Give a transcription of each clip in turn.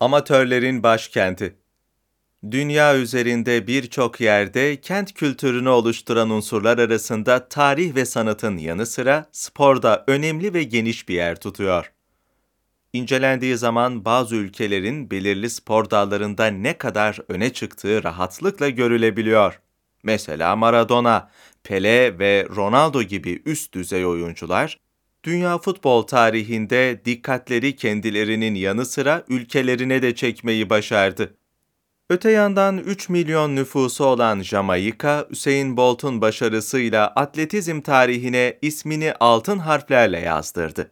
Amatörlerin başkenti. Dünya üzerinde birçok yerde kent kültürünü oluşturan unsurlar arasında tarih ve sanatın yanı sıra sporda önemli ve geniş bir yer tutuyor. İncelendiği zaman bazı ülkelerin belirli spor dallarında ne kadar öne çıktığı rahatlıkla görülebiliyor. Mesela Maradona, Pele ve Ronaldo gibi üst düzey oyuncular, dünya futbol tarihinde dikkatleri kendilerinin yanı sıra ülkelerine de çekmeyi başardı. Öte yandan 3 milyon nüfusu olan Jamaika, Hüseyin Bolt'un başarısıyla atletizm tarihine ismini altın harflerle yazdırdı.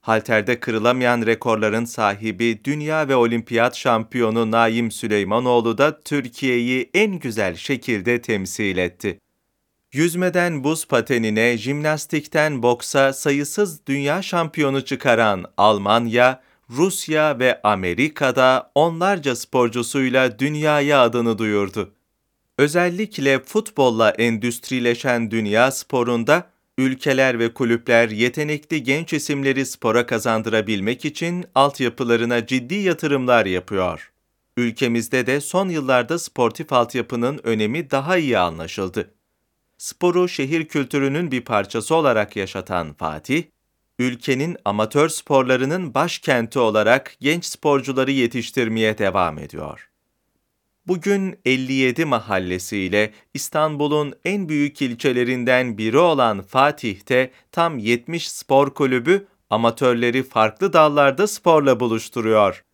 Halterde kırılamayan rekorların sahibi dünya ve olimpiyat şampiyonu Naim Süleymanoğlu da Türkiye'yi en güzel şekilde temsil etti. Yüzmeden buz patenine, jimnastikten boksa sayısız dünya şampiyonu çıkaran Almanya, Rusya ve Amerika'da onlarca sporcusuyla dünyaya adını duyurdu. Özellikle futbolla endüstrileşen dünya sporunda ülkeler ve kulüpler yetenekli genç isimleri spora kazandırabilmek için altyapılarına ciddi yatırımlar yapıyor. Ülkemizde de son yıllarda sportif altyapının önemi daha iyi anlaşıldı. Sporu şehir kültürünün bir parçası olarak yaşatan Fatih, ülkenin amatör sporlarının başkenti olarak genç sporcuları yetiştirmeye devam ediyor. Bugün 57 mahallesiyle İstanbul'un en büyük ilçelerinden biri olan Fatih'te tam 70 spor kulübü amatörleri farklı dallarda sporla buluşturuyor.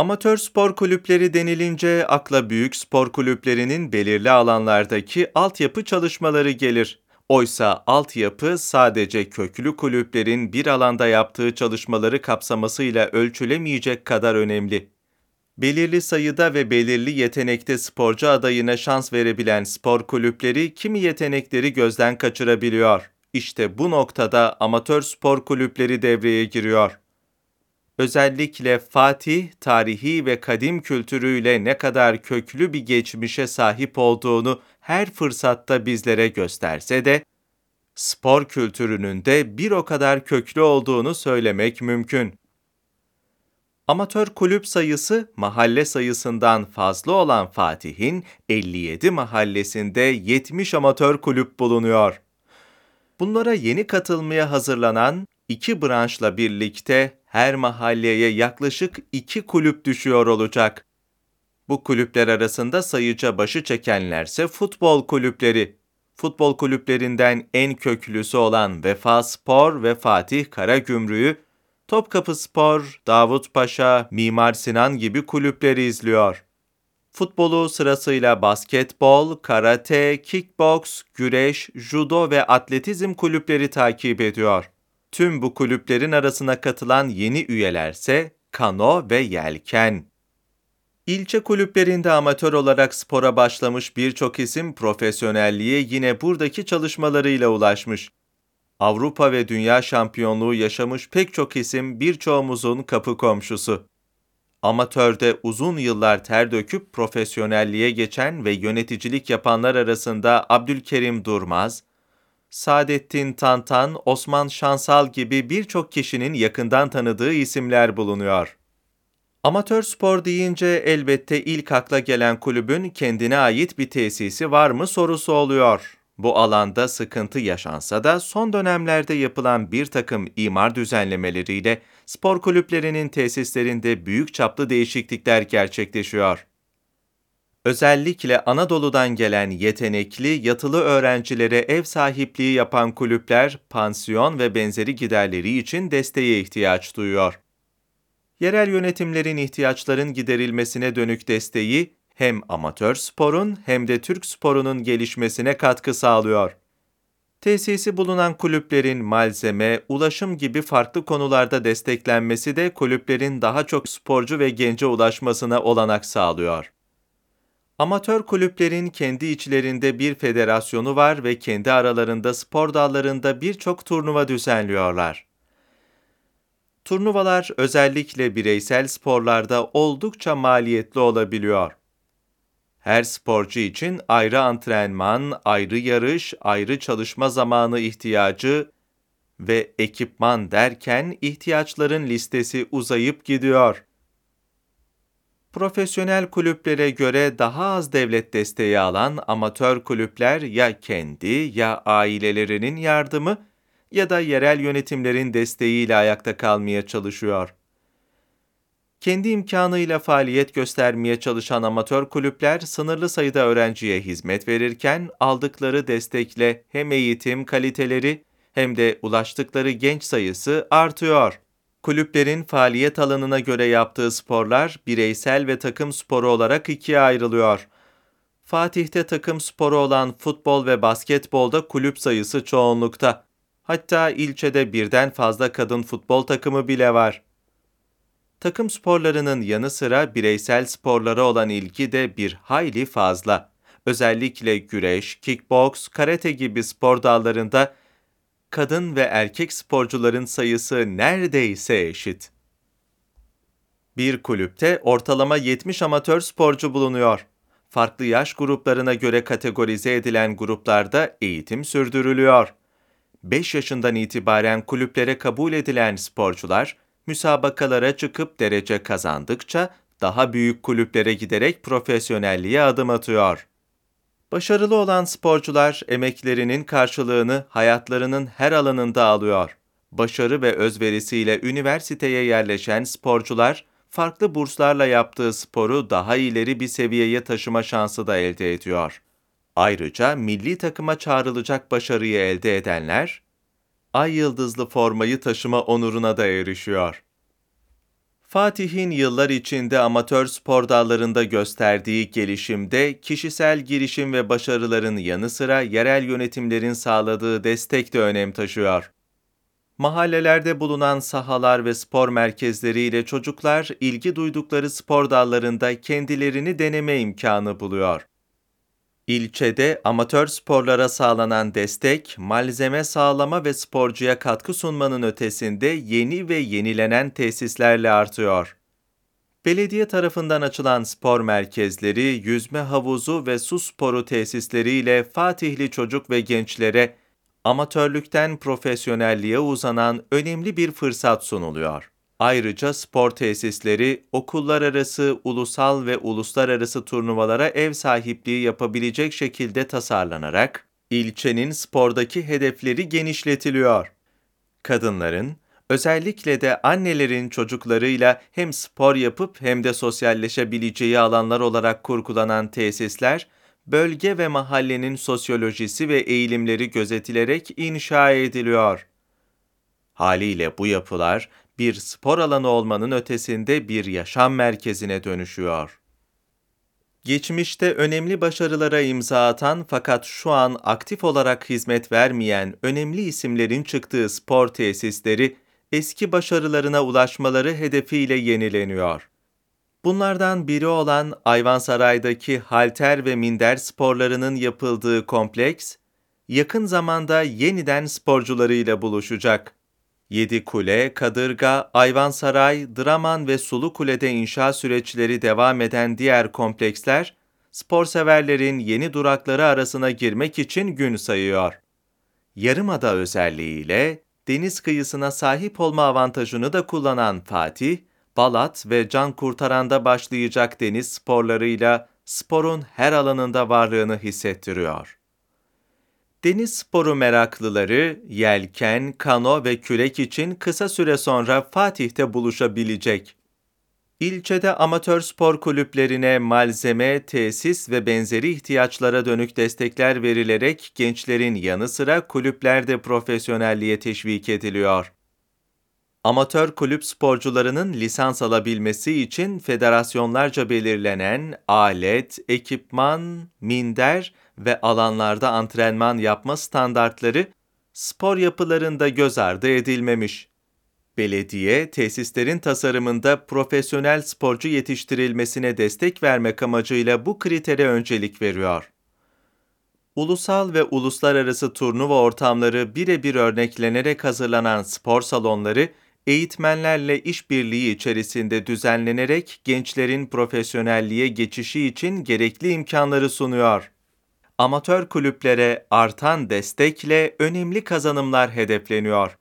Amatör spor kulüpleri denilince akla büyük spor kulüplerinin belirli alanlardaki altyapı çalışmaları gelir. Oysa altyapı sadece köklü kulüplerin bir alanda yaptığı çalışmaları kapsamasıyla ölçülemeyecek kadar önemli. Belirli sayıda ve belirli yetenekte sporcu adayına şans verebilen spor kulüpleri kimi yetenekleri gözden kaçırabiliyor. İşte bu noktada amatör spor kulüpleri devreye giriyor. Özellikle Fatih, tarihi ve kadim kültürüyle ne kadar köklü bir geçmişe sahip olduğunu her fırsatta bizlere gösterse de, spor kültürünün de bir o kadar köklü olduğunu söylemek mümkün. Amatör kulüp sayısı mahalle sayısından fazla olan Fatih'in 57 mahallesinde 70 amatör kulüp bulunuyor. Bunlara yeni katılmaya hazırlanan iki branşla birlikte her mahalleye yaklaşık iki kulüp düşüyor olacak. Bu kulüpler arasında sayıca başı çekenlerse futbol kulüpleri. Futbol kulüplerinden en köklüsü olan Vefa Spor ve Fatih Karagümrük'ü, Topkapı Spor, Davut Paşa, Mimar Sinan gibi kulüpleri izliyor. Futbolu sırasıyla basketbol, karate, kickboks, güreş, judo ve atletizm kulüpleri takip ediyor. Tüm bu kulüplerin arasına katılan yeni üyelerse kano ve yelken. İlçe kulüplerinde amatör olarak spora başlamış birçok isim profesyonelliğe yine buradaki çalışmalarıyla ulaşmış. Avrupa ve dünya şampiyonluğu yaşamış pek çok isim birçoğumuzun kapı komşusu. Amatörde uzun yıllar ter döküp profesyonelliğe geçen ve yöneticilik yapanlar arasında Abdülkerim Durmaz, Saadettin Tantan, Osman Şansal gibi birçok kişinin yakından tanıdığı isimler bulunuyor. Amatör spor deyince elbette ilk akla gelen kulübün kendine ait bir tesisi var mı sorusu oluyor. Bu alanda sıkıntı yaşansa da son dönemlerde yapılan bir takım imar düzenlemeleriyle spor kulüplerinin tesislerinde büyük çaplı değişiklikler gerçekleşiyor. Özellikle Anadolu'dan gelen yetenekli, yatılı öğrencilere ev sahipliği yapan kulüpler, pansiyon ve benzeri giderleri için desteğe ihtiyaç duyuyor. Yerel yönetimlerin ihtiyaçların giderilmesine dönük desteği, hem amatör sporun hem de Türk sporunun gelişmesine katkı sağlıyor. Tesisi bulunan kulüplerin malzeme, ulaşım gibi farklı konularda desteklenmesi de kulüplerin daha çok sporcu ve gence ulaşmasına olanak sağlıyor. Amatör kulüplerin kendi içlerinde bir federasyonu var ve kendi aralarında spor dallarında birçok turnuva düzenliyorlar. Turnuvalar özellikle bireysel sporlarda oldukça maliyetli olabiliyor. Her sporcu için ayrı antrenman, ayrı yarış, ayrı çalışma zamanı ihtiyacı ve ekipman derken ihtiyaçların listesi uzayıp gidiyor. Profesyonel kulüplere göre daha az devlet desteği alan amatör kulüpler ya kendi ya ailelerinin yardımı ya da yerel yönetimlerin desteğiyle ayakta kalmaya çalışıyor. Kendi imkanıyla faaliyet göstermeye çalışan amatör kulüpler sınırlı sayıda öğrenciye hizmet verirken aldıkları destekle hem eğitim kaliteleri hem de ulaştıkları genç sayısı artıyor. Kulüplerin faaliyet alanına göre yaptığı sporlar bireysel ve takım sporu olarak ikiye ayrılıyor. Fatih'te takım sporu olan futbol ve basketbolda kulüp sayısı çoğunlukta. Hatta ilçede birden fazla kadın futbol takımı bile var. Takım sporlarının yanı sıra bireysel sporlara olan ilgi de bir hayli fazla. Özellikle güreş, kickboks, karate gibi spor dallarında kadın ve erkek sporcuların sayısı neredeyse eşit. Bir kulüpte ortalama 70 amatör sporcu bulunuyor. Farklı yaş gruplarına göre kategorize edilen gruplarda eğitim sürdürülüyor. 5 yaşından itibaren kulüplere kabul edilen sporcular, müsabakalara çıkıp derece kazandıkça daha büyük kulüplere giderek profesyonelliğe adım atıyor. Başarılı olan sporcular emeklerinin karşılığını hayatlarının her alanında alıyor. Başarı ve özverisiyle üniversiteye yerleşen sporcular, farklı burslarla yaptığı sporu daha ileri bir seviyeye taşıma şansı da elde ediyor. Ayrıca milli takıma çağrılacak başarıyı elde edenler, ay yıldızlı formayı taşıma onuruna da erişiyor. Fatih'in yıllar içinde amatör spor dallarında gösterdiği gelişimde kişisel girişim ve başarıların yanı sıra yerel yönetimlerin sağladığı destek de önem taşıyor. Mahallelerde bulunan sahalar ve spor merkezleriyle çocuklar ilgi duydukları spor dallarında kendilerini deneme imkanı buluyor. İlçede amatör sporlara sağlanan destek, malzeme sağlama ve sporcuya katkı sunmanın ötesinde yeni ve yenilenen tesislerle artıyor. Belediye tarafından açılan spor merkezleri, yüzme havuzu ve su sporu tesisleriyle Fatihli çocuk ve gençlere amatörlükten profesyonelliğe uzanan önemli bir fırsat sunuluyor. Ayrıca spor tesisleri okullar arası, ulusal ve uluslararası turnuvalara ev sahipliği yapabilecek şekilde tasarlanarak ilçenin spordaki hedefleri genişletiliyor. Kadınların, özellikle de annelerin çocuklarıyla hem spor yapıp hem de sosyalleşebileceği alanlar olarak kurgulanan tesisler, bölge ve mahallenin sosyolojisi ve eğilimleri gözetilerek inşa ediliyor. Haliyle bu yapılar bir spor alanı olmanın ötesinde bir yaşam merkezine dönüşüyor. Geçmişte önemli başarılara imza atan fakat şu an aktif olarak hizmet vermeyen önemli isimlerin çıktığı spor tesisleri eski başarılarına ulaşmaları hedefiyle yenileniyor. Bunlardan biri olan Ayvansaray'daki halter ve minder sporlarının yapıldığı kompleks, yakın zamanda yeniden sporcularıyla buluşacak. Yedi Kule, Kadırga, Ayvansaray, Draman ve Sulu Kule'de inşa süreçleri devam eden diğer kompleksler, spor severlerin yeni durakları arasına girmek için gün sayıyor. Yarımada özelliğiyle deniz kıyısına sahip olma avantajını da kullanan Fatih, Balat ve Can Kurtaran'da başlayacak deniz sporlarıyla sporun her alanında varlığını hissettiriyor. Deniz sporu meraklıları yelken, kano ve kürek için kısa süre sonra Fatih'te buluşabilecek. İlçede amatör spor kulüplerine malzeme, tesis ve benzeri ihtiyaçlara dönük destekler verilerek gençlerin yanı sıra kulüplerde profesyonelliğe teşvik ediliyor. Amatör kulüp sporcularının lisans alabilmesi için federasyonlarca belirlenen alet, ekipman, minder ve alanlarda antrenman yapma standartları spor yapılarında göz ardı edilmemiş. Belediye, tesislerin tasarımında profesyonel sporcu yetiştirilmesine destek vermek amacıyla bu kritere öncelik veriyor. Ulusal ve uluslararası turnuva ortamları birebir örneklenerek hazırlanan spor salonları, eğitmenlerle işbirliği içerisinde düzenlenerek gençlerin profesyonelliğe geçişi için gerekli imkanları sunuyor amatör kulüplere artan destekle önemli kazanımlar hedefleniyor.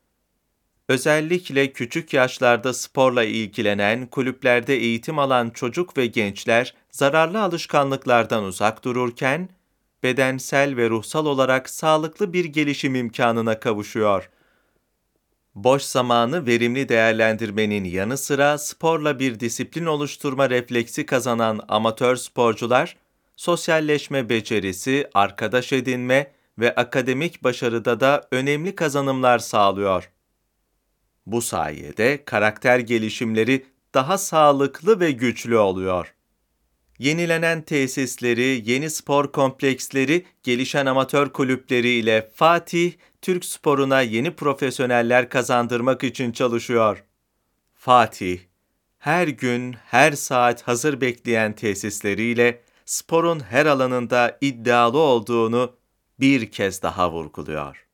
Özellikle küçük yaşlarda sporla ilgilenen, kulüplerde eğitim alan çocuk ve gençler zararlı alışkanlıklardan uzak dururken, bedensel ve ruhsal olarak sağlıklı bir gelişim imkanına kavuşuyor. Boş zamanı verimli değerlendirmenin yanı sıra sporla bir disiplin oluşturma refleksi kazanan amatör sporcular, sosyalleşme becerisi, arkadaş edinme ve akademik başarıda da önemli kazanımlar sağlıyor. Bu sayede karakter gelişimleri daha sağlıklı ve güçlü oluyor. Yenilenen tesisleri, yeni spor kompleksleri, gelişen amatör kulüpleri ile Fatih, Türk sporuna yeni profesyoneller kazandırmak için çalışıyor. Fatih, her gün, her saat hazır bekleyen tesisleriyle sporun her alanında iddialı olduğunu bir kez daha vurguluyor.